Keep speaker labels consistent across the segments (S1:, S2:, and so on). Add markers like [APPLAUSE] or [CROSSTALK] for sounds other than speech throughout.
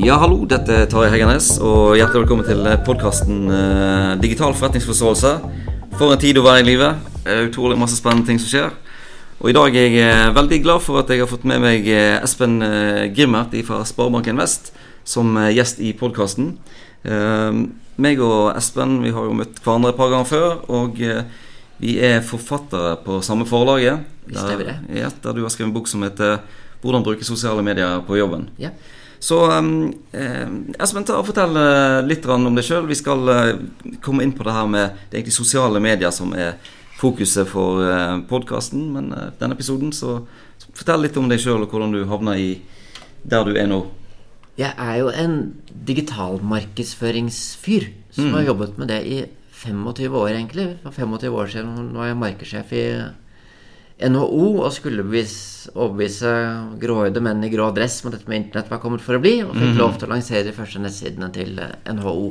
S1: Ja, hallo. Dette er Tarjei Heggernes, og hjertelig velkommen til podkasten eh, Digital forretningsforståelse. For en tid å være i er utrolig masse spennende ting som skjer. Og i dag er jeg eh, veldig glad for at jeg har fått med meg eh, Espen eh, Grimmert fra Sparebanken Vest som eh, gjest i podkasten. Eh, meg og Espen vi har jo møtt hverandre et par ganger før, og eh, vi er forfattere på samme forlaget. Der, ja, der du har skrevet en bok som heter 'Hvordan bruke sosiale medier på jobben'.
S2: Ja.
S1: Så um, eh, Espen, ta og fortell eh, litt om deg sjøl. Vi skal eh, komme inn på det her med det egentlig sosiale medier som er fokuset for uh, podkasten. Men eh, denne episoden, så, fortell litt om deg sjøl og hvordan du havna i der du er nå.
S2: Jeg er jo en digitalmarkedsføringsfyr som som har jobbet med det i 25 år, egentlig. For 25 år siden var jeg markedssjef i NHO og skulle bevis, overbevise gråhøyde menn i grå dress om at dette med internett var kommet for å bli, og fikk lov til å lansere de første nettsidene til eh, NHO.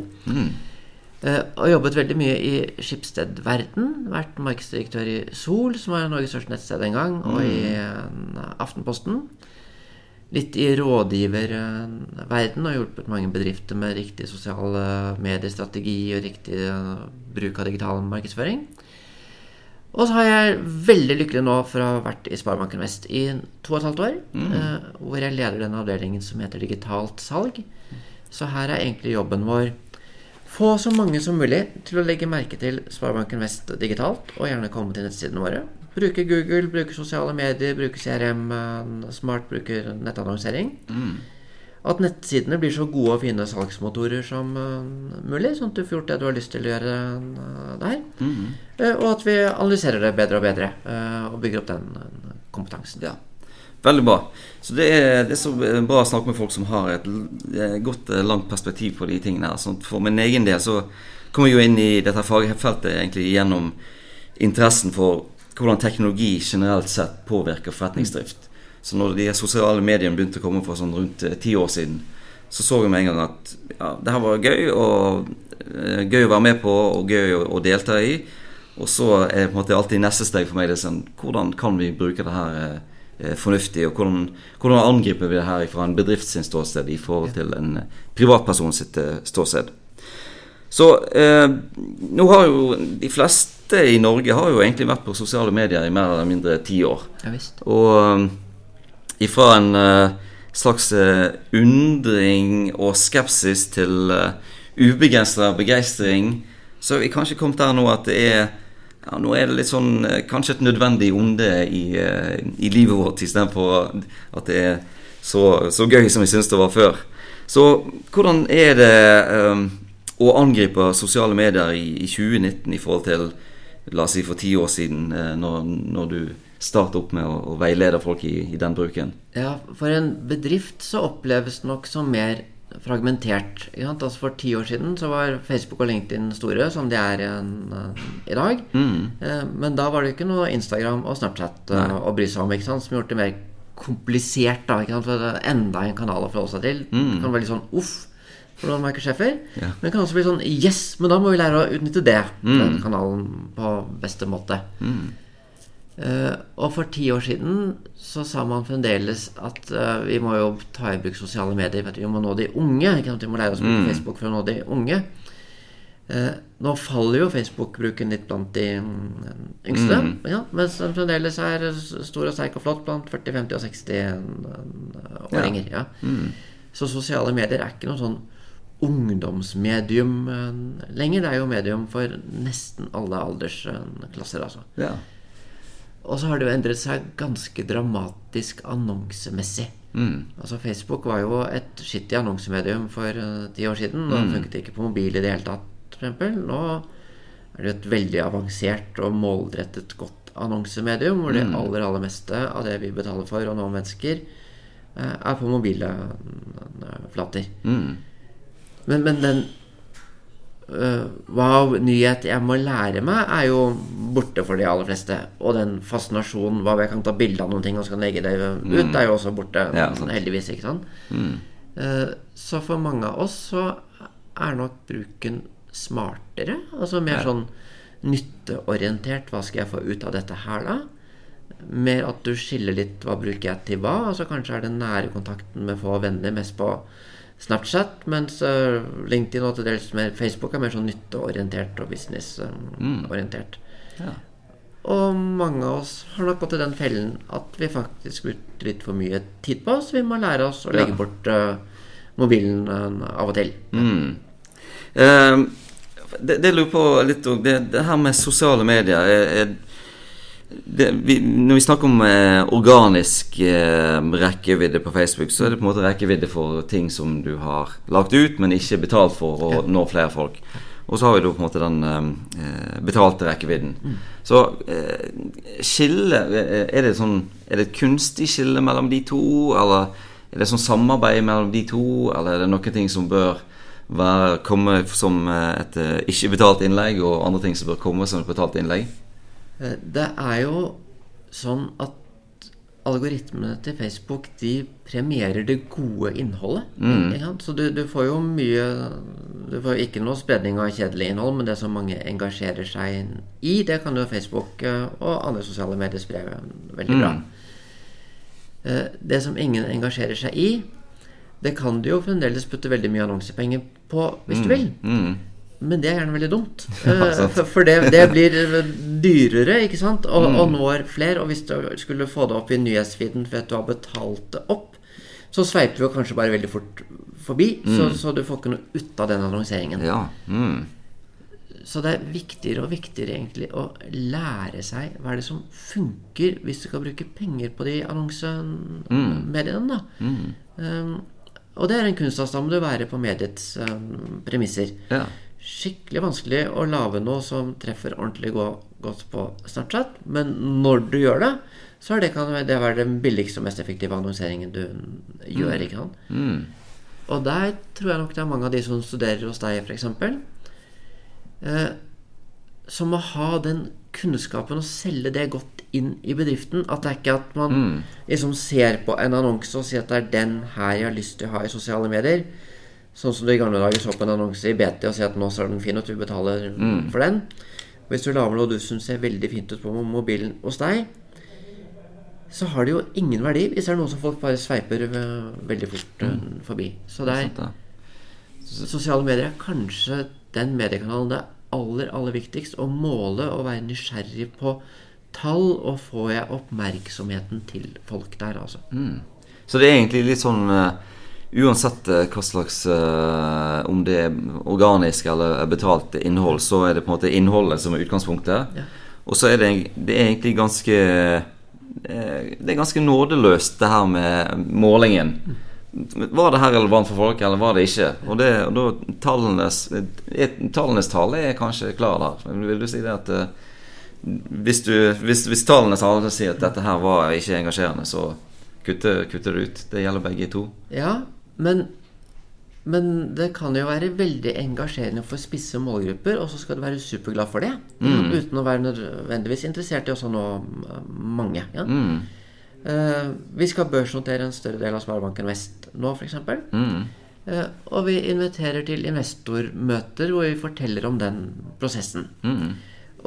S2: Eh, og jobbet veldig mye i Skipsted-verden. Vært markedsdirektør i Sol, som var Norges største nettsted en gang, og i eh, Aftenposten. Litt i rådgiververden og hjulpet mange bedrifter med riktig sosiale mediestrategi og riktig bruk av digital markedsføring. Og så har jeg veldig lykkelig nå for å ha vært i Sparebanken Vest i to og et halvt år. eh, hvor jeg leder den avdelingen som heter digitalt salg. Så her er egentlig jobben vår få så mange som mulig til å legge merke til Sparebanken Vest digitalt, og gjerne komme til nettsidene våre. Bruke Google, bruke sosiale medier, bruke CRM, eh, smart bruker nettannonsering. At nettsidene blir så gode og fine salgsmotorer som uh, mulig, sånn at du får gjort det du har lyst til å gjøre uh, der. Eh, og at vi analyserer det bedre og bedre, eh, og bygger opp den eh, kompetansen.
S1: Ja. Veldig bra. Så det er, det er så bra å snakke med folk som har et eh, godt, eh, langt perspektiv på de tingene her. Sånn for min egen del så kom jeg jo inn i dette fagfeltet egentlig gjennom interessen for hvordan teknologi generelt sett påvirker forretningsdrift. Så når de sosiale mediene begynte å komme for sånn rundt eh, ti år siden, så så vi med en gang at ja, det her var gøy, og eh, gøy å være med på, og gøy å, å delta i. Og så er på en måte alltid neste steg for meg det er sånn, hvordan kan vi bruke det her eh, fornuftig, og hvordan, hvordan angriper vi det her fra en bedrift sin ståsted i forhold til en privatperson sitt ståsted. Så eh, nå har jo de fleste i Norge har jo egentlig vært på sosiale medier i mer eller mindre ti år.
S2: Ja visst.
S1: Og ifra en eh, slags eh, undring og skepsis til uh, ubegrensa begeistring, så har vi kanskje kommet der nå at det er ja, Nå er det litt sånn eh, kanskje et nødvendig onde i, eh, i livet vårt istedenfor at det er så, så gøy som vi syns det var før. Så hvordan er det um, å angripe sosiale medier i, i 2019 i forhold til la oss si for ti år siden, eh, når, når du startet opp med å, å veilede folk i, i den bruken?
S2: Ja, for en bedrift så oppleves det nok som mer fragmentert. Altså For ti år siden så var Facebook og LinkedIn store, som de er en, uh, i dag. Eh, Men da var det ikke noe Instagram og Snapchat uh, å bry seg om, ikke sant? som gjorde det mer komplisert. da, enda en kanal å forholde seg til. Det kan være litt sånn uff for noen markedssjefer.
S1: Ja.
S2: Men det kan også bli sånn yes, men da må vi lære å utnytte det, den kanalen, på beste måte. Eh, og for ti år siden så sa man fremdeles at eh, vi må jo ta i bruk sosiale medier. Du, vi må nå de unge. Vi må lære oss å bruke Facebook for å nå de unge. Eh, nå faller jo Facebook-bruken litt blant de mm, yngste. Ja, mens den fremdeles er stor og sterk og flott blant 40-, 50- og 60-åringer. Ja. Så sosiale medier er ikke noe sånn ungdomsmedium eh, lenger. Det er jo medium for nesten alle aldersklasser, altså.
S1: Ja.
S2: Og så har det jo endret seg ganske dramatisk annonsemessig. Altså Facebook var jo et skittig annonsemedium for eh, ti år siden. Og det funket ikke på mobil i det hele tatt, eksempel. Nå er det jo et veldig avansert og målrettet godt annonsemedium, hvor det aller, aller meste av det vi betaler for og noen mennesker, eh, er på mobile flater. flater. Men, men den øh, Wow, nyhet jeg må lære meg, er jo borte for de aller fleste. Og den fascinasjonen hva jeg kan ta bilde av noen ting og så kan legge det ut, er jo også borte.
S1: Ja,
S2: heldigvis, ikke sant. Eh, så for mange av oss så er nok bruken smartere. Altså mer sånn nytteorientert. Hva skal jeg få ut av dette her, da? Mer at du skiller litt hva bruker jeg til hva. Altså Kanskje er den nære kontakten med få venner mest på Snapchat, mens LinkedIn og til dels mer Facebook er mer sånn nytteorientert og businessorientert.
S1: Ja.
S2: Og mange av oss har nok gått i den fellen at vi faktisk bruker litt for mye tid på oss. Vi må lære oss å legge
S1: Ja.
S2: bort uh, mobilen uh, av og til.
S1: Mm. Uh, det, det lurer på litt òg, det, det her med sosiale medier er, er det, vi, Når vi snakker om eh, organisk eh, rekkevidde på Facebook, så er det på en måte rekkevidde for ting som du har lagt ut, men ikke betalt for å nå flere folk. Og så har vi da på en måte den eh, betalte rekkevidden. Så eh, skille eh, Er det sånn Er det et kunstig skille mellom de to, eller er det sånn samarbeid mellom de to, eller er det noen ting som bør være, komme som eh, et eh, ikke-betalt innlegg, og andre ting som bør komme som et betalt innlegg?
S2: Eh, Det er jo sånn at algoritmene til Facebook de premierer det gode innholdet. Mm. Så du, du får jo mye Du får ikke noe spredning av kjedelig innhold, men det som mange engasjerer seg i, det kan jo Facebook eh, og andre sosiale medier spre veldig bra. Eh, Det som ingen engasjerer seg i, det kan du jo fremdeles putte veldig mye annonsepenger på hvis du vil.
S1: Mm.
S2: Men det er gjerne veldig dumt. [LAUGHS]
S1: Ja,
S2: Eh, for for det, det blir dyrere, ikke sant? Og, og når flere. Og hvis du skulle få det opp i nyhetsfeeden for at du har betalt det opp, så sveiper du kanskje bare veldig fort forbi. Så, så du får ikke noe ut av den annonseringen.
S1: Ja. Mm.
S2: Så det er viktigere og viktigere egentlig å lære seg hva er det som funker hvis du skal bruke penger på de annonsemediene. da. Um, og det er en kunstavstand du være på mediets um, premisser.
S1: Ja.
S2: Skikkelig vanskelig å lage noe som treffer ordentlig godt på Snapchat. Men når du gjør det, så er det, kan det være den billigste og mest effektive annonseringen du gjør. ikke sant?
S1: Mm.
S2: Og der tror jeg nok det er mange av de som studerer hos deg, f.eks., eh, som må ha den kunnskapen og selge det godt inn i bedriften. At det er ikke at man liksom ser på en annonse og sier at det er den her jeg har lyst til å ha i sosiale medier. Sånn som du i gamle dager så på en annonse i BT og sier at nå ser den fin ut, vi betaler for den. Hvis du lager noe du syns ser veldig fint ut på mobilen hos deg, så har det jo ingen verdi hvis det er noe som folk bare sveiper øh, veldig fort mm. forbi. Så det er
S1: Sant.
S2: Sosiale medier er kanskje den mediekanalen det er aller, aller viktigst å måle og være nysgjerrig på tall, og får jeg oppmerksomheten til folk der, altså.
S1: Så det er egentlig litt sånn eh, Uansett eh, hva slags uh, Om det er organisk eller betalt innhold, så er det på en måte innholdet som er utgangspunktet.
S2: Ja.
S1: Og så er det, det er egentlig ganske eh, Det er ganske nådeløst, det her med målingen. Var det her relevant for folk, eller var det ikke? Og, det, og da tallenes, tallenes tale er kanskje klar der. Vil du si det at hvis, du, hvis, hvis tallenes tale sier at dette her var ikke engasjerende, så kutter, kutter det ut? Det gjelder begge to.
S2: Ja, men, men det kan jo være veldig engasjerende for spisse målgrupper, og så skal du være superglad for det. Uten å være nødvendigvis interessert i også nå mange. Ja?
S1: Mm.
S2: Uh, vi skal børsnotere en større del av Sparebanken Vest nå, f.eks.
S1: Mm.
S2: Uh, og vi inviterer til investormøter hvor vi forteller om den prosessen.
S1: Mm.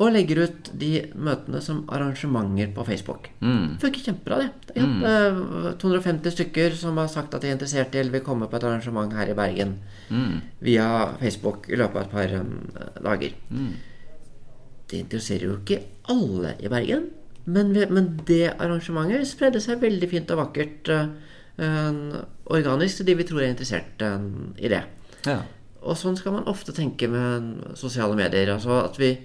S2: Og legger ut de møtene som arrangementer på Facebook.
S1: Mm.
S2: Funker kjempebra, det. Ja, mm. 250 stykker som har sagt at de er interessert i eller vil komme på et arrangement her i Bergen
S1: Mm.
S2: via Facebook i løpet av et par um, dager. Det interesserer jo ikke alle i Bergen, men, men det arrangementet spredde seg veldig fint og vakkert uh, eh, organisk til de vi tror er interessert uh, i det.
S1: Ja.
S2: Og sånn skal man ofte tenke med sosiale medier. Altså at vi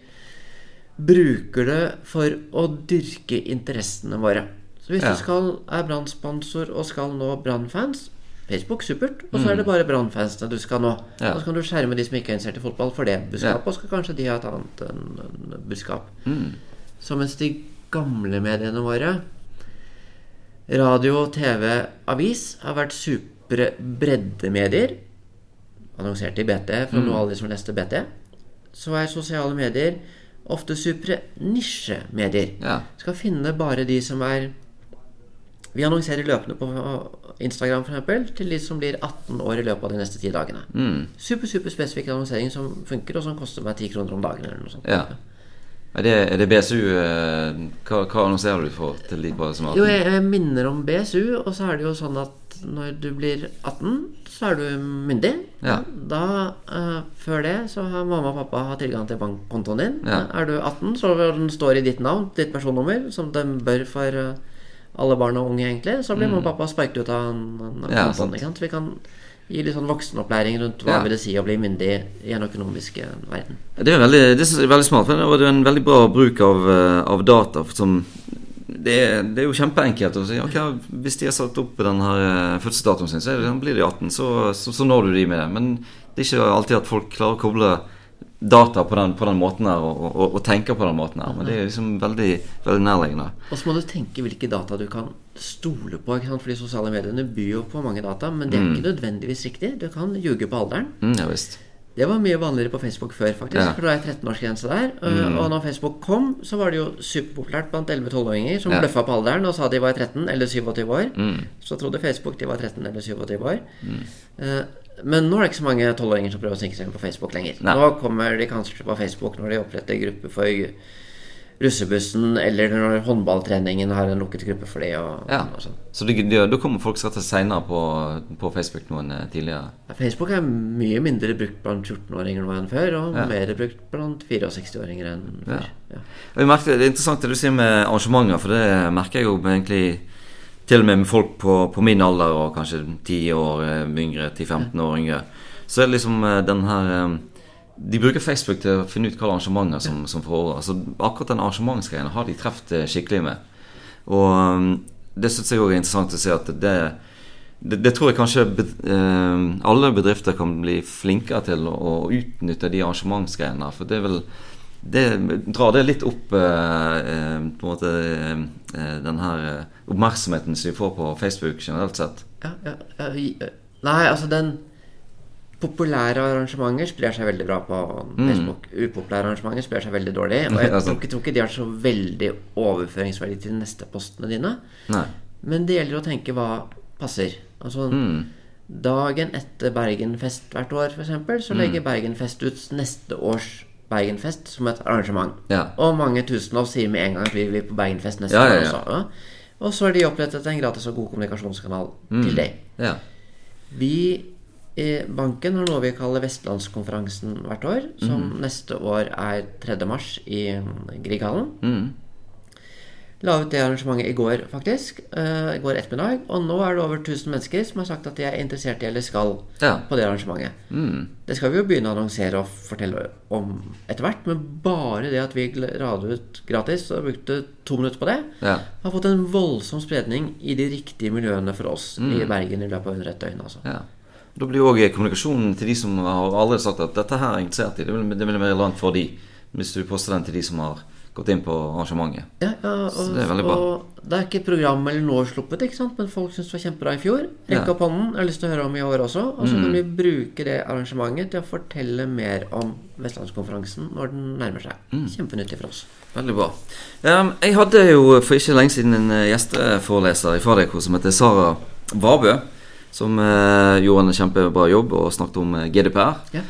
S2: bruker det for å dyrke interessene våre. Så hvis
S1: Ja.
S2: du skal, er Brann-sponsor og skal nå Brann-fans Facebook, supert. Og så er det bare Brann-fansene du skal nå.
S1: Mm. Ja.
S2: Og så kan du skjerme de som ikke er interessert i fotball, for det budskapet.
S1: Ja.
S2: Og så skal kanskje de ha et annet en, en budskap.
S1: Mm.
S2: Så mens de gamle mediene våre, radio, TV, avis, har vært supre breddemedier, annonsert i BT for nå alle de som leste BT, så er sosiale medier ofte supre nisjemedier.
S1: Ja.
S2: Skal finne bare de som er Vi annonserer løpende på Instagram for eksempel, til de som blir 18 år i løpet av de neste ti dagene.
S1: Mm.
S2: Super, super spesifikk annonsering som funker, og som koster meg 10 kroner om dagen. eller noe sånt.
S1: ja. Er det, er det BSU eh, hva, hva annonserer du for til de på som
S2: Jo, jeg, jeg minner om BSU, og så er det jo sånn at når du blir 18, så er du myndig.
S1: Ja.
S2: Da, uh, Før det så har mamma og pappa har tilgang til bankkontoen din.
S1: Ja.
S2: Er du 18, så den står i ditt navn, ditt personnummer, som den bør for eh, alle barn og unge, egentlig. Så blir mamma og pappa sparket ut av en,
S1: Mm. Ja,
S2: kontoen. vi kan gi litt sånn voksenopplæring rundt hva
S1: Ja.
S2: vil det si å bli myndig i en økonomisk eh, verden.
S1: Det er veldig, det er veldig smart, for det er en veldig bra bruk av, eh, av data. Som det, er, det er jo kjempeenkelt å si okay, hvis de har satt opp den her eh, fødselsdatoen sin, så det, blir de 18, så, så, så når du de med det. Men det er ikke alltid at folk klarer å koble data på den, på den måten her og, og, og tenker på den måten her. Men det er liksom veldig, veldig nærliggende.
S2: Og så må du tenke hvilke data du kan stole på. ikke sant? Fordi sosiale mediene byr jo på mange data, men det er ikke nødvendigvis riktig. Du kan ljuge på alderen.
S1: Mm, ja visst.
S2: Det var mye vanligere på Facebook før, faktisk.
S1: Ja.
S2: For det er 13-årsgrense der. Mm. Og når Facebook kom, så var det jo superpopulært blant 11-12-åringer som
S1: Ja.
S2: bløffa på alderen og sa de var 13 eller 27 år. Så trodde Facebook de var 13 eller 27 år. Uh, men nå er det ikke så mange 12-åringer som prøver å snike seg inn på Facebook lenger.
S1: Nei.
S2: Nå kommer de kanskje på Facebook når de oppretter gruppe for russebussen, eller når håndballtreningen har en lukket gruppe for det. Og,
S1: Ja.
S2: og sånn.
S1: Så da kommer folk skal til seinere på, på Facebook noen eh, tidligere.
S2: Facebook er mye mindre brukt blant 14-åringer nå enn før, og
S1: Ja.
S2: mer brukt blant 64-åringer enn før. Ja.
S1: Det er interessant det du sier med arrangementer, for det merker jeg jo egentlig til og med med folk på, på min alder og kanskje 10 år eh, yngre, 10-15 år yngre. Så er det liksom eh, den her eh, De bruker Facebook til å finne ut hvilke arrangementer som, som foregår. Altså, akkurat den arrangementsgreien har de truffet skikkelig med. Og det syns jeg òg er interessant å se at det, det, det tror jeg kanskje be, eh, alle bedrifter kan bli flinkere til å, å utnytte de arrangementsgreiene. For det er vel det drar det litt opp eh, eh, på en måte eh, den her eh, oppmerksomheten som vi får på Facebook generelt sett.
S2: Ja, ja, ja, eh, Nei, altså den Populære arrangementer sprer seg veldig bra på Facebook. Upopulære arrangementer sprer seg veldig dårlig. Og [LAUGHS] jeg tror ikke, tror ikke de har så veldig overføringsverdi til de neste postene dine.
S1: Nei.
S2: Men det gjelder å tenke hva passer. Altså Dagen etter Bergenfest hvert år, f.eks., så legger Bergenfest ut neste års Bergenfest som et arrangement.
S1: Ja.
S2: Og mange tusen av oss sier med en gang at vi vil på Bergenfest neste
S1: Ja,
S2: år også. Og så har de opprettet en gratis og god kommunikasjonskanal
S1: Mm.
S2: til deg.
S1: Ja.
S2: Vi i banken har noe vi kaller Vestlandskonferansen hvert år, som neste år er 3. mars i Grieghallen.
S1: Mm.
S2: La ut det arrangementet i går, faktisk. eh, I går ettermiddag. Og nå er det over 1000 mennesker som har sagt at de er interessert i eller skal
S1: Ja.
S2: på det arrangementet.
S1: Mm.
S2: Det skal vi jo begynne å annonsere og fortelle om etter hvert, men bare det at vi radet ut gratis og brukte to minutter på det,
S1: Ja.
S2: har fått en voldsom spredning i de riktige miljøene for oss i Bergen i løpet av under ett døgn. Altså.
S1: ja. Da blir jo òg kommunikasjonen til de som har allerede sagt at dette her er interessert i, det vil, det vil være relevant for de hvis du poster den til de som har gått inn på arrangementet.
S2: Ja, ja, og,
S1: Så det er veldig bra.
S2: det er ikke program eller noe sluppet, ikke sant? men folk syns det var kjempebra i fjor. Rekke
S1: Ja. Mm.
S2: opp hånden. Jeg har lyst til å høre om i år også. Og så kan vi bruke det arrangementet til å fortelle mer om Vestlandskonferansen når den nærmer seg.
S1: Mm.
S2: Kjempenyttig for oss.
S1: Veldig bra. Um, jeg hadde jo for ikke lenge siden en eh, gjesteforeleser i Fadeko som heter Sara Vabø. Som uh, gjorde en kjempebra jobb og snakket om eh, GDPR.
S2: Ja.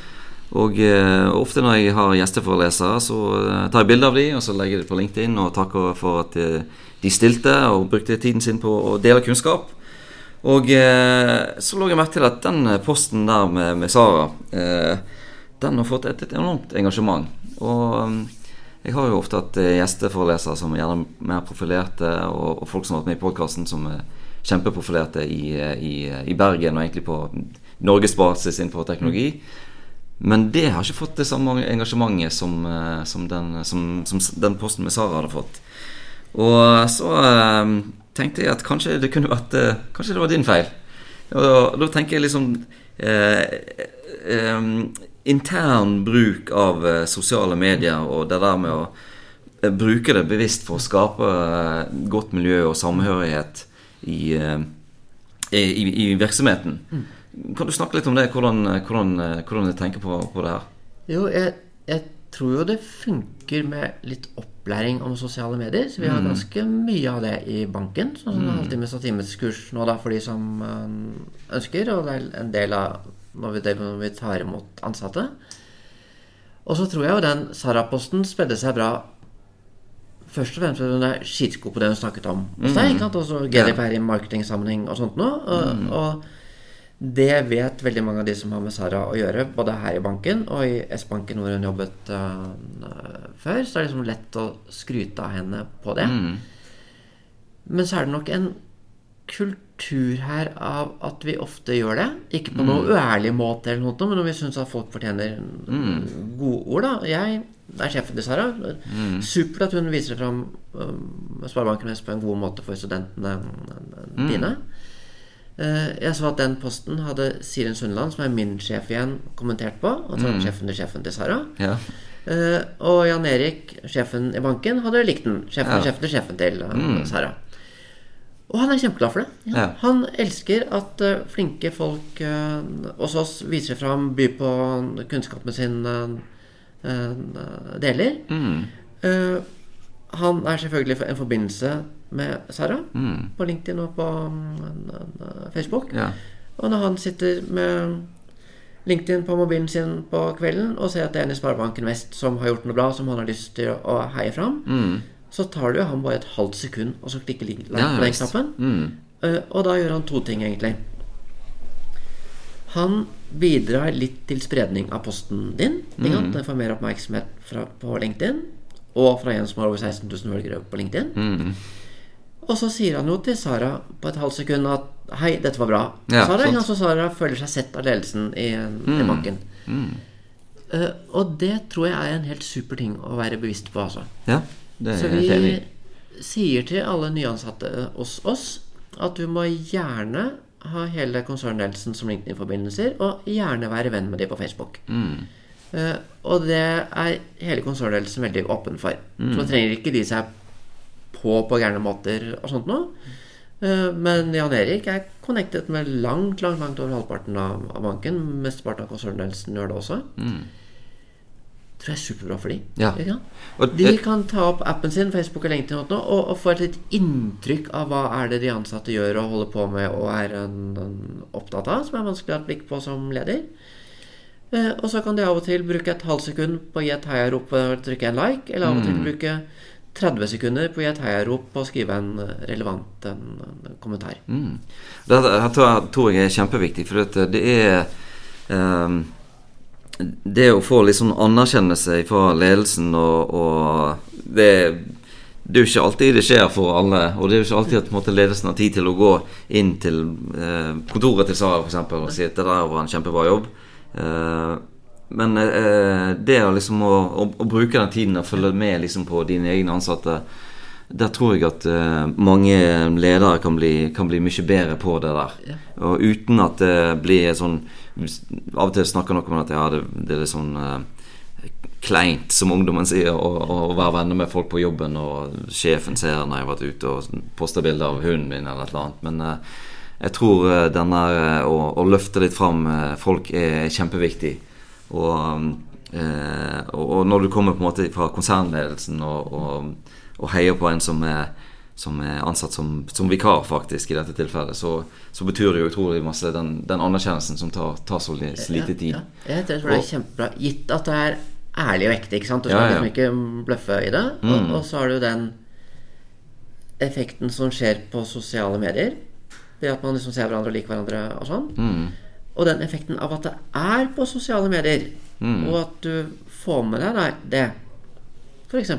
S1: Og eh, ofte når jeg har gjesteforelesere, så eh, tar jeg bilde av de, og så legger jeg det på LinkedIn og takker for at eh, de stilte og brukte tiden sin på å dele kunnskap. Og eh, så lå jeg merke til at den posten der med, med Sara, eh, den har fått et, et enormt engasjement. Og mm, jeg har jo ofte hatt eh, gjesteforelesere som er gjerne mer profilerte, og, og folk som har vært med i podkasten som er kjempeprofilerte i, eh, i, i Bergen og egentlig på norgesbasis innenfor teknologi. Men det har ikke fått det samme engasjementet som, eh, som, den, som, som den posten med Sara hadde fått. Og så eh, tenkte jeg at kanskje det kunne vært eh, Kanskje det var din feil. Og da, da tenker jeg liksom eh, eh, Intern bruk av eh, sosiale medier og det der med å bruke det bevisst for å skape godt miljø og samhørighet i, i, i, i virksomheten. Kan du snakke litt om det? Hvordan, hvordan, hvordan du tenker på, på det her?
S2: Jo, jeg, jeg tror jo det funker med litt opplæring om sosiale medier. Så vi har ganske mye av det i banken. Sånn som halvtimes og times kurs nå da for de som eh, ønsker. Og det er en del av når vi, det når vi tar imot ansatte. Og så tror jeg jo den Sara-posten spredde seg bra først og fremst hun er skitgod på det hun snakket om hos deg. ikke sant? Også GDPR i marketingsammenheng og sånt noe. Og, og det vet veldig mange av de som har med Sara å gjøre, både her i banken og i S-banken, hvor hun jobbet uh, før. Så det er liksom lett å skryte av henne på det. Men så er det nok en kultur her av at vi ofte gjør det. Ikke på noe uærlig måte, eller noe, men når vi syns at folk fortjener gode ord. da Jeg er sjefen til Sara. Supert at hun viser fram um, Sparebanken Vest på en god måte for studentene dine. Eh, jeg så at den posten hadde Siren Sundland, som er min sjef igjen, kommentert på. Altså sjefen til sjefen til Sara.
S1: Ja.
S2: Eh, og Jan Erik, sjefen i banken, hadde likt den. Sjefen,
S1: Ja.
S2: sjefen til sjefen til uh, Sara. Og han er kjempeglad for det.
S1: Ja.
S2: Han elsker at eh, flinke folk hos oss viser fram, byr på kunnskapen sin, deler.
S1: Mm.
S2: Eh, han er selvfølgelig en forbindelse med Sara
S1: Mm.
S2: på LinkedIn og på mm, Facebook.
S1: Ja.
S2: Og når han sitter med LinkedIn på mobilen sin på kvelden og ser at det er en i Sparebanken Vest som har gjort noe bra, som han har lyst til å heie fram, så tar det jo han bare et halvt sekund og så klikker like
S1: Ja,
S2: på den knappen.
S1: Mm.
S2: Eh, og da gjør han to ting, egentlig. Han bidrar litt til spredning av posten din. Mm. Den får mer oppmerksomhet fra, på LinkedIn. Og fra en som har over 16 000 følgere på LinkedIn.
S1: Mm.
S2: Og så sier han jo til Sara på et halvt sekund at Hei, dette var bra.
S1: Ja,
S2: Sara,
S1: sant.
S2: ikke Sara føler seg sett av ledelsen i, i banken. Eh, og det tror jeg er en helt super ting å være bevisst på, altså.
S1: ja. Det
S2: Så vi
S1: i.
S2: sier til alle nyansatte hos oss at du må gjerne ha hele konsernledelsen som LinkedIn-forbindelser, og gjerne være venn med dem på Facebook.
S1: Mm.
S2: Uh, og det er hele konsernledelsen veldig åpen for. Så trenger ikke de seg på på gærne måter og sånt noe. Eh, men Jan Erik er connected med langt, langt, langt over halvparten av, av banken. Mesteparten av konsernledelsen gjør det også. Det Tror jeg er superbra for de.
S1: Ja. Og
S2: De kan ta opp appen sin, Facebook og LinkedIn og, og, og få et litt inntrykk av hva er det de ansatte gjør og holder på med og er en, en opptatt av, som er vanskelig å ha et blikk på som leder. Eh, og så kan de av og til bruke et halvt sekund på å gi et heiarop og trykke en like, eller av og til bruke 30 sekunder på å gi et heiarop og skrive en eh, relevant en, en kommentar.
S1: Mm. Det her tror jeg, er kjempeviktig, for at det er um, Det å få litt sånn anerkjennelse fra ledelsen og, og det, det er jo ikke alltid det skjer for alle. Og det er jo ikke alltid at måte, ledelsen har tid til å gå inn til eh, kontoret til Sara eksempel, og si at det der var en kjempebra jobb. Eh, men eh, det liksom å, å, å bruke den tiden og følge med liksom på dine egne ansatte der tror jeg at eh, mange ledere kan bli, kan bli mye bedre på det der. Og uten at det blir sånn Av og til snakker noen om at ja, det, det er litt sånn eh, kleint, som ungdommen sier, å, være venner med folk på jobben, og sjefen ser når jeg har vært ute og poster bilder av hunden min eller et eller annet. Men eh, jeg tror eh, denne eh, å, å løfte litt fram folk er kjempeviktig. Og, eh, og, og når du kommer på en måte fra konsernledelsen og, og, og heier på en som er, som er ansatt som, som vikar, faktisk, i dette tilfellet, så, så betyr det jo utrolig masse den, den anerkjennelsen som tar, tar så lite tid.
S2: Ja, ja. Jeg tror det er kjempebra. Gitt at det er ærlig og ekte. ikke sant? Du
S1: Ja,
S2: skal
S1: ja.
S2: liksom ikke bløffe i det. Og, og så har du den effekten som skjer på sosiale medier. Det at man liksom ser hverandre og liker hverandre og sånn. Og den effekten av at det er på sosiale medier, og at du får med deg det, f.eks.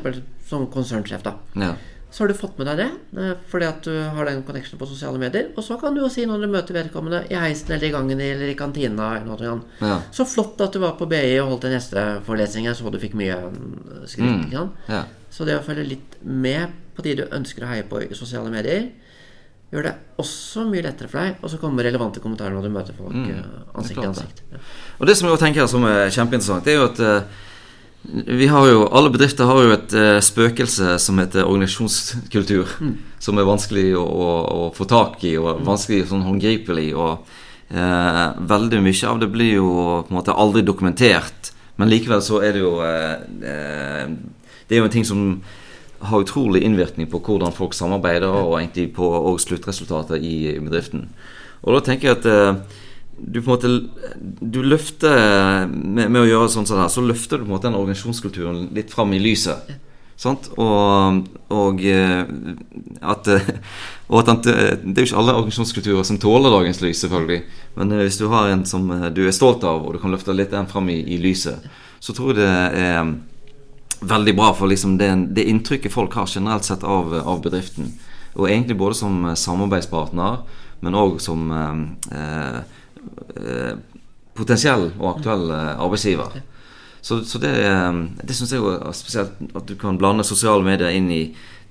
S2: som konsernsjef, da.
S1: Ja.
S2: Så har du fått med deg det eh, fordi at du har den connectionen på sosiale medier. Og så kan du jo si når du møter vedkommende i heisen eller i gangen eller i kantina. eller.
S1: Ja.
S2: Så flott at du var på BI og holdt den neste. Jeg så du fikk mye mm, skryt. ikke sant?
S1: Ja.
S2: Så det å følge litt med på de du ønsker å heie på i sosiale medier, gjør det også mye lettere for deg. Og så kommer relevante kommentarer når du møter folk mm, ansikt til
S1: Mm.
S2: ansikt. Ja.
S1: Og det som jeg tenker som er kjempeinteressant, det er jo at eh, vi har jo, Alle bedrifter har jo et eh, spøkelse som heter organisasjonskultur. Som er vanskelig å, å, å få tak i, og vanskelig sånn håndgripelig. Og eh, veldig mye av det blir jo på en måte aldri dokumentert. Men likevel så er det jo eh, eh, Det er jo en ting som har utrolig innvirkning på hvordan folk samarbeider, og egentlig på og sluttresultatet i bedriften. Og da tenker jeg at eh, du på en måte Du løfter med, med å gjøre sånn sånn her, så løfter du på en måte den organisasjonskulturen litt fram i lyset. Sant? Og, og eh, at, eh, og at den, det er jo ikke alle organisasjonskulturer som tåler dagens lys, selvfølgelig. Men eh, hvis du har en som du er stolt av, og du kan løfte litt den fram i, i lyset, så tror jeg det er veldig bra for liksom det, det inntrykket folk har generelt sett av, av bedriften. Og egentlig både som eh, samarbeidspartner, men òg som eh, eh, potensiell og aktuell eh, arbeidsgiver. Så, så det, eh, det syns jeg er spesielt at du kan blande sosiale medier inn i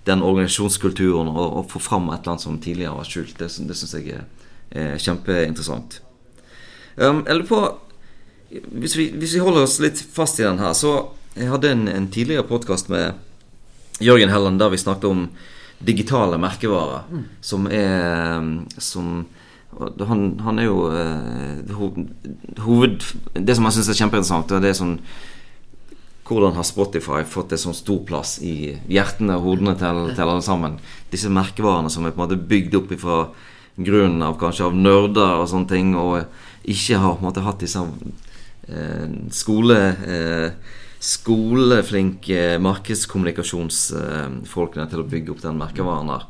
S1: den organisasjonskulturen og, og få fram et eller annet som tidligere var skjult. Det, det syns jeg er, er kjempeinteressant. Um, eller på hvis vi, hvis vi holder oss litt fast i den her, så jeg hadde en, en tidligere podkast med Jørgen Helland der vi snakket om digitale merkevarer, mm. som er som han, han, er jo eh, hoved Det som han syns er kjempeinteressant, det er sånn hvordan har Spotify fått en sånn stor plass i hjertene og hodene til, til, alle sammen? Disse merkevarene som er på en måte bygd opp fra grunnen av kanskje av nerder og sånne ting, og ikke har på en måte hatt disse eh, skole... Eh, skoleflinke markedskommunikasjonsfolkene til å bygge opp den merkevaren der.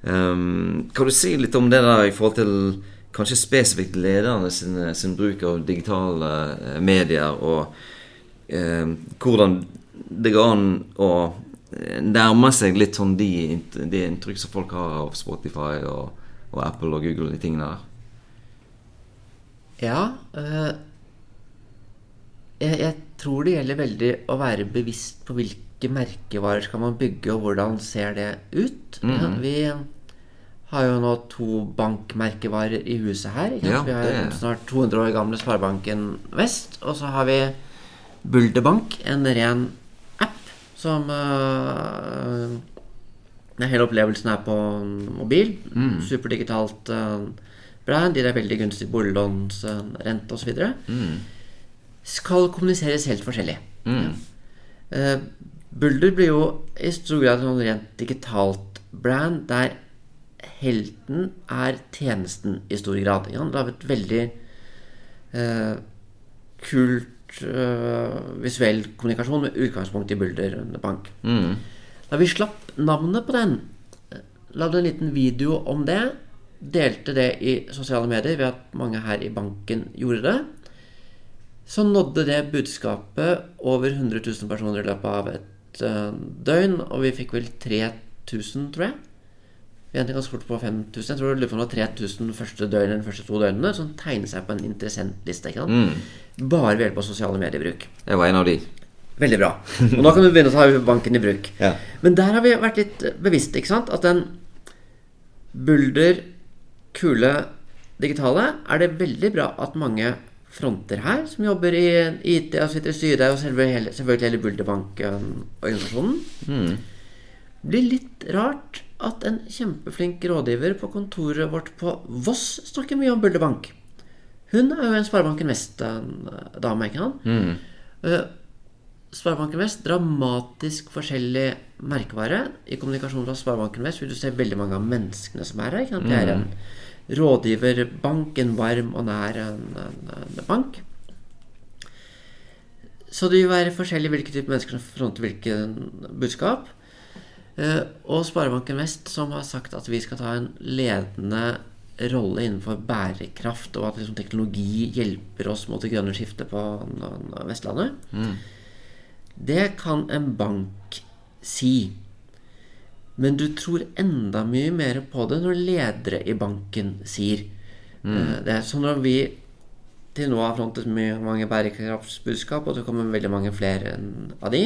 S1: Um, kan du si litt om det der i forhold til kanskje spesifikt lederne sin, sin bruk av digitale uh, medier, og um, hvordan det går an å eh, nærme seg litt sånn de, de inntrykk som folk har av Spotify og, og Apple og Google og de tingene der?
S2: Ja. Uh, jeg, jeg tror det gjelder veldig å være bevisst på hvilke merkevarer skal man bygge, og hvordan ser det ut. Mm. Ja, vi har jo nå to bankmerkevarer i huset her. Ja, vi har det... snart 200 år gamle Sparebanken Vest. Og så har vi Bulderbank, en ren app som uh, Hele opplevelsen er på mobil. Mm. Superdigitalt uh, brand. De er veldig gunstig boliglånsrente uh, osv. Mm skal kommuniseres helt forskjellig. Mm. Uh, Bulder blir jo i stor grad sånn rent digitalt brand der helten er tjenesten i stor grad. Han har et veldig uh, kult uh, visuell kommunikasjon med utgangspunkt i Bulder Bank. Mm. Da vi slapp navnet på den, lagde en liten video om det, delte det i sosiale medier ved at mange her i banken gjorde det så nådde det budskapet over 100 000 personer i løpet av et uh, døgn. Og vi fikk vel 3000, tror jeg. Vi endte ganske fort på 5000. Jeg tror det var 3000 første døgn, de første to døgnene som tegnet seg på en interessentliste. Ikke sant? Mm. Bare ved hjelp av sosiale mediebruk.
S1: Jeg var en av de.
S2: Veldig bra. Og nå kan du begynne å ta banken i bruk. Ja. Men der har vi vært litt bevisste, ikke sant? At den bulder, kule, digitale er det veldig bra at mange fronter her som jobber i IT og sitter i styret, og selvfølgelig, selvfølgelig hele Bulderbank-organisasjonen. Mm. Det blir litt rart at en kjempeflink rådgiver på kontoret vårt på Voss snakker mye om Bulderbank. Hun er jo en Sparebanken Vest-dame, ikke sant? Mm. Sparebanken Vest, dramatisk forskjellig merkevare. I kommunikasjonen fra Sparebanken Vest vil du se veldig mange av menneskene som er her. Ikke sant? Det er en mm rådgiverbank, en varm og nær en, en, en bank. Så det vil være forskjellig hvilke typer mennesker som fronter hvilket budskap. Eh, og Sparebanken Vest som har sagt at vi skal ta en ledende rolle innenfor bærekraft, og at liksom, teknologi hjelper oss mot det grønne skiftet på Vestlandet. Mm. Det kan en bank si. Men du tror enda mye mer på det når ledere i banken sier. Mm. Eh, det er sånn når vi til nå har frontet mange bærekraftsbudskap, og det kommer veldig mange flere av de,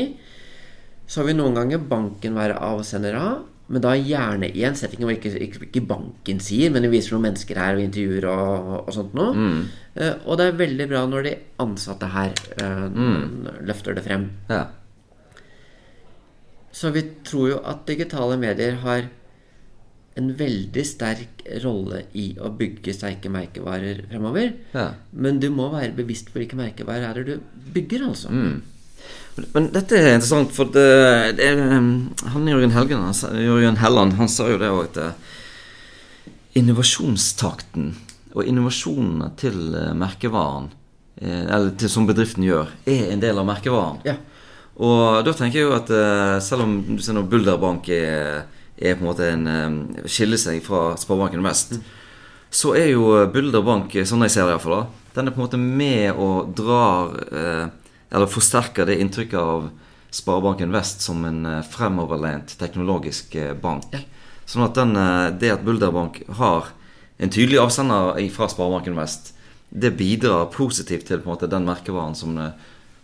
S2: så vil noen ganger banken være avsender av, men da gjerne i en setting hvor ikke, ikke, banken sier, men de viser noen mennesker her og intervjuer og, og sånt noe. Mm. Uh, og det er veldig bra når de ansatte her uh, mm. løfter det frem. Ja. Så vi tror jo at digitale medier har en veldig sterk rolle i å bygge sterke merkevarer fremover. Ja. Men du må være bevisst på hvilke merkevarer er det du bygger, altså. Mm.
S1: Men dette er interessant, for det, det er, um, han Jørgen, Helgen, han, Jørgen Helland han sa jo det òg, at uh, innovasjonstakten og innovasjonene til uh, merkevaren, eh, eller til som bedriften gjør, er en del av merkevaren. Ja. Og da tenker jeg jo at eh, selv om du ser nå Bulderbank er, er på en måte en eh, skiller seg fra Sparebanken Vest, så er jo Bulderbank, sånn jeg ser det iallfall, den er på en måte med og drar eh, Eller forsterker det inntrykket av Sparebanken Vest som en eh, fremoverlent teknologisk eh, bank.
S2: Ja.
S1: Sånn at den, eh, det at Bulderbank har en tydelig avsender fra Sparebanken Vest, det bidrar positivt til måte den merkevaren som det,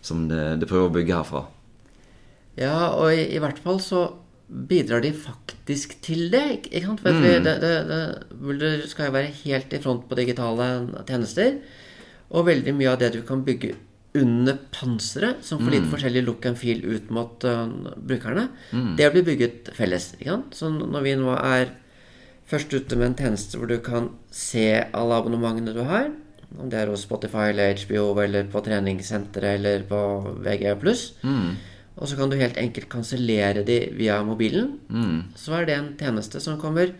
S1: som det, det prøver å bygge herfra.
S2: Ja, og i, i hvert fall så bidrar de faktisk til det. ikke- sant? For mm. det, det, det, Bulder skal jo være helt i front på digitale tjenester. Og veldig mye av det du kan bygge under panseret, som får litt forskjellig look and feel ut mot uh, brukerne, det blir bygget felles. ikke sant? Så når vi nå er først ute med en tjeneste hvor du kan se alle abonnementene du har, om det er hos Spotify eller HBO eller på treningssenteret eller på VG+, og så kan du helt enkelt kansellere de via mobilen, så er det en tjeneste som kommer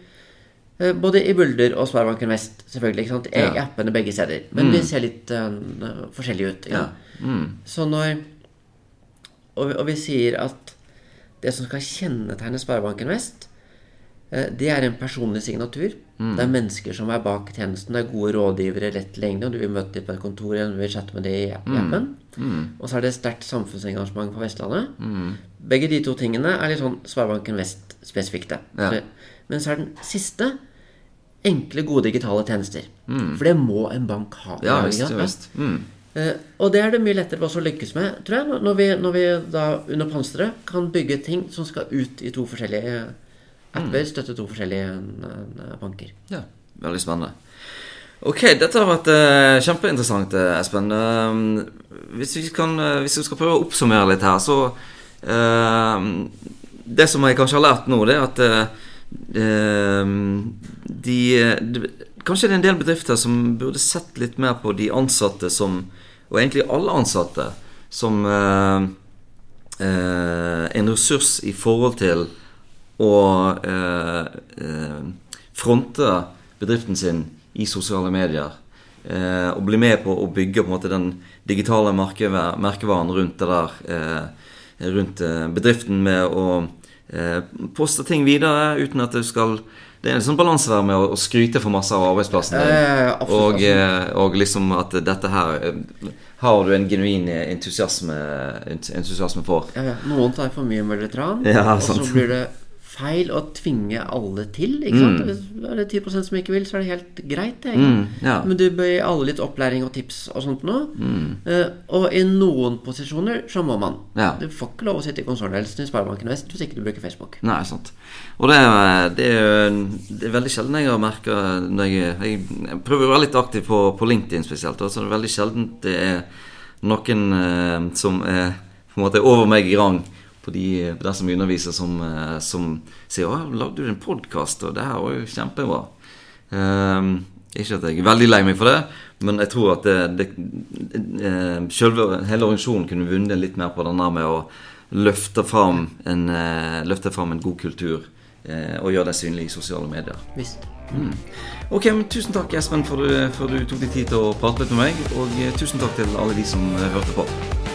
S2: både i Bulder og Sparebanken Vest, selvfølgelig. ikke sant? I
S1: Ja.
S2: appene begge steder. Men de ser litt uh, forskjellige ut. Ja. Så når og, vi- og vi sier at det som skal kjennetegne Sparebanken Vest, uh, det er en personlig signatur. Det er mennesker som er bak tjenesten. Det er gode rådgivere, lett tilgjengelige. og Du vil møte dem på et kontor eller du vil chatte med dem i appen. Og så er det sterkt samfunnsengasjement på Vestlandet. Begge de to tingene er litt sånn Sparebanken Vest-spesifikte.
S1: Ja.
S2: Men så er den siste enkle, gode digitale tjenester. For det må en bank ha.
S1: Ja visst. Visst. Mm.
S2: Uh, og det er det mye lettere for oss å lykkes med, tror jeg, når- vi, når vi da under panseret kan bygge ting som skal ut i to forskjellige apper, støtte to forskjellige eh, banker.
S1: Ja, veldig spennende. Ok, dette har vært uh, kjempeinteressant, eh, Espen. Uh, hvis, vi kan, uh, hvis vi skal prøve å oppsummere litt her, så eh, Det som jeg kanskje har lært nå, det er at eh, eh, de, de Kanskje det er en del bedrifter som burde sett litt mer på de ansatte som Og egentlig alle ansatte som eh, eh, en ressurs i forhold til å eh, eh, fronte bedriften sin i sosiale medier. Eh, og bli med på å bygge på den digitale merkevaren rundt det der. Eh, rundt eh, bedriften med å eh, poste ting videre uten at du skal Det er en sånn balanse der med å, skryte for masse av arbeidsplassen din.
S2: Ja, ja, absolutt,
S1: og, eh, og liksom at dette her eh, har du en genuin entusiasme, entusiasme for.
S2: Ja, ja. Noen tar for mye møllentran,
S1: Ja,
S2: og så blir det feil å tvinge alle til. Ikke sant? Hvis er det 10 som ikke vil, så er det helt greit. Det.
S1: Mm, ja.
S2: Men du bør gi alle litt opplæring og tips og sånt nå. Uh, og i noen posisjoner så må man.
S1: Ja.
S2: Du får ikke lov å sitte i konsernledelsen i Sparebanken Vest hvis ikke du bruker Facebook.
S1: Nei, sant. Og det er, det er, det er veldig sjelden jeg har merka jeg, jeg, jeg prøver å være litt aktiv på, på LinkedIn spesielt. Og så er det veldig sjelden det er noen eh, som er på en måte over meg i rang på de der som underviser, som, eh, som sier 'Å, lagde du en podkast?' Og det her var jo kjempebra. Um, ikke at jeg er veldig lei meg for det, men jeg tror at det, det, eh, selve, hele organisasjonen kunne vunnet litt mer på denne med å løfte fram en, eh, løfte fram en god kultur og gjøre det synlig i sosiale medier.
S2: Visst.
S1: Ok, men Tusen takk, Espen, for du, for du tok deg tid til å prate litt med meg. Og tusen takk til alle de som hørte på.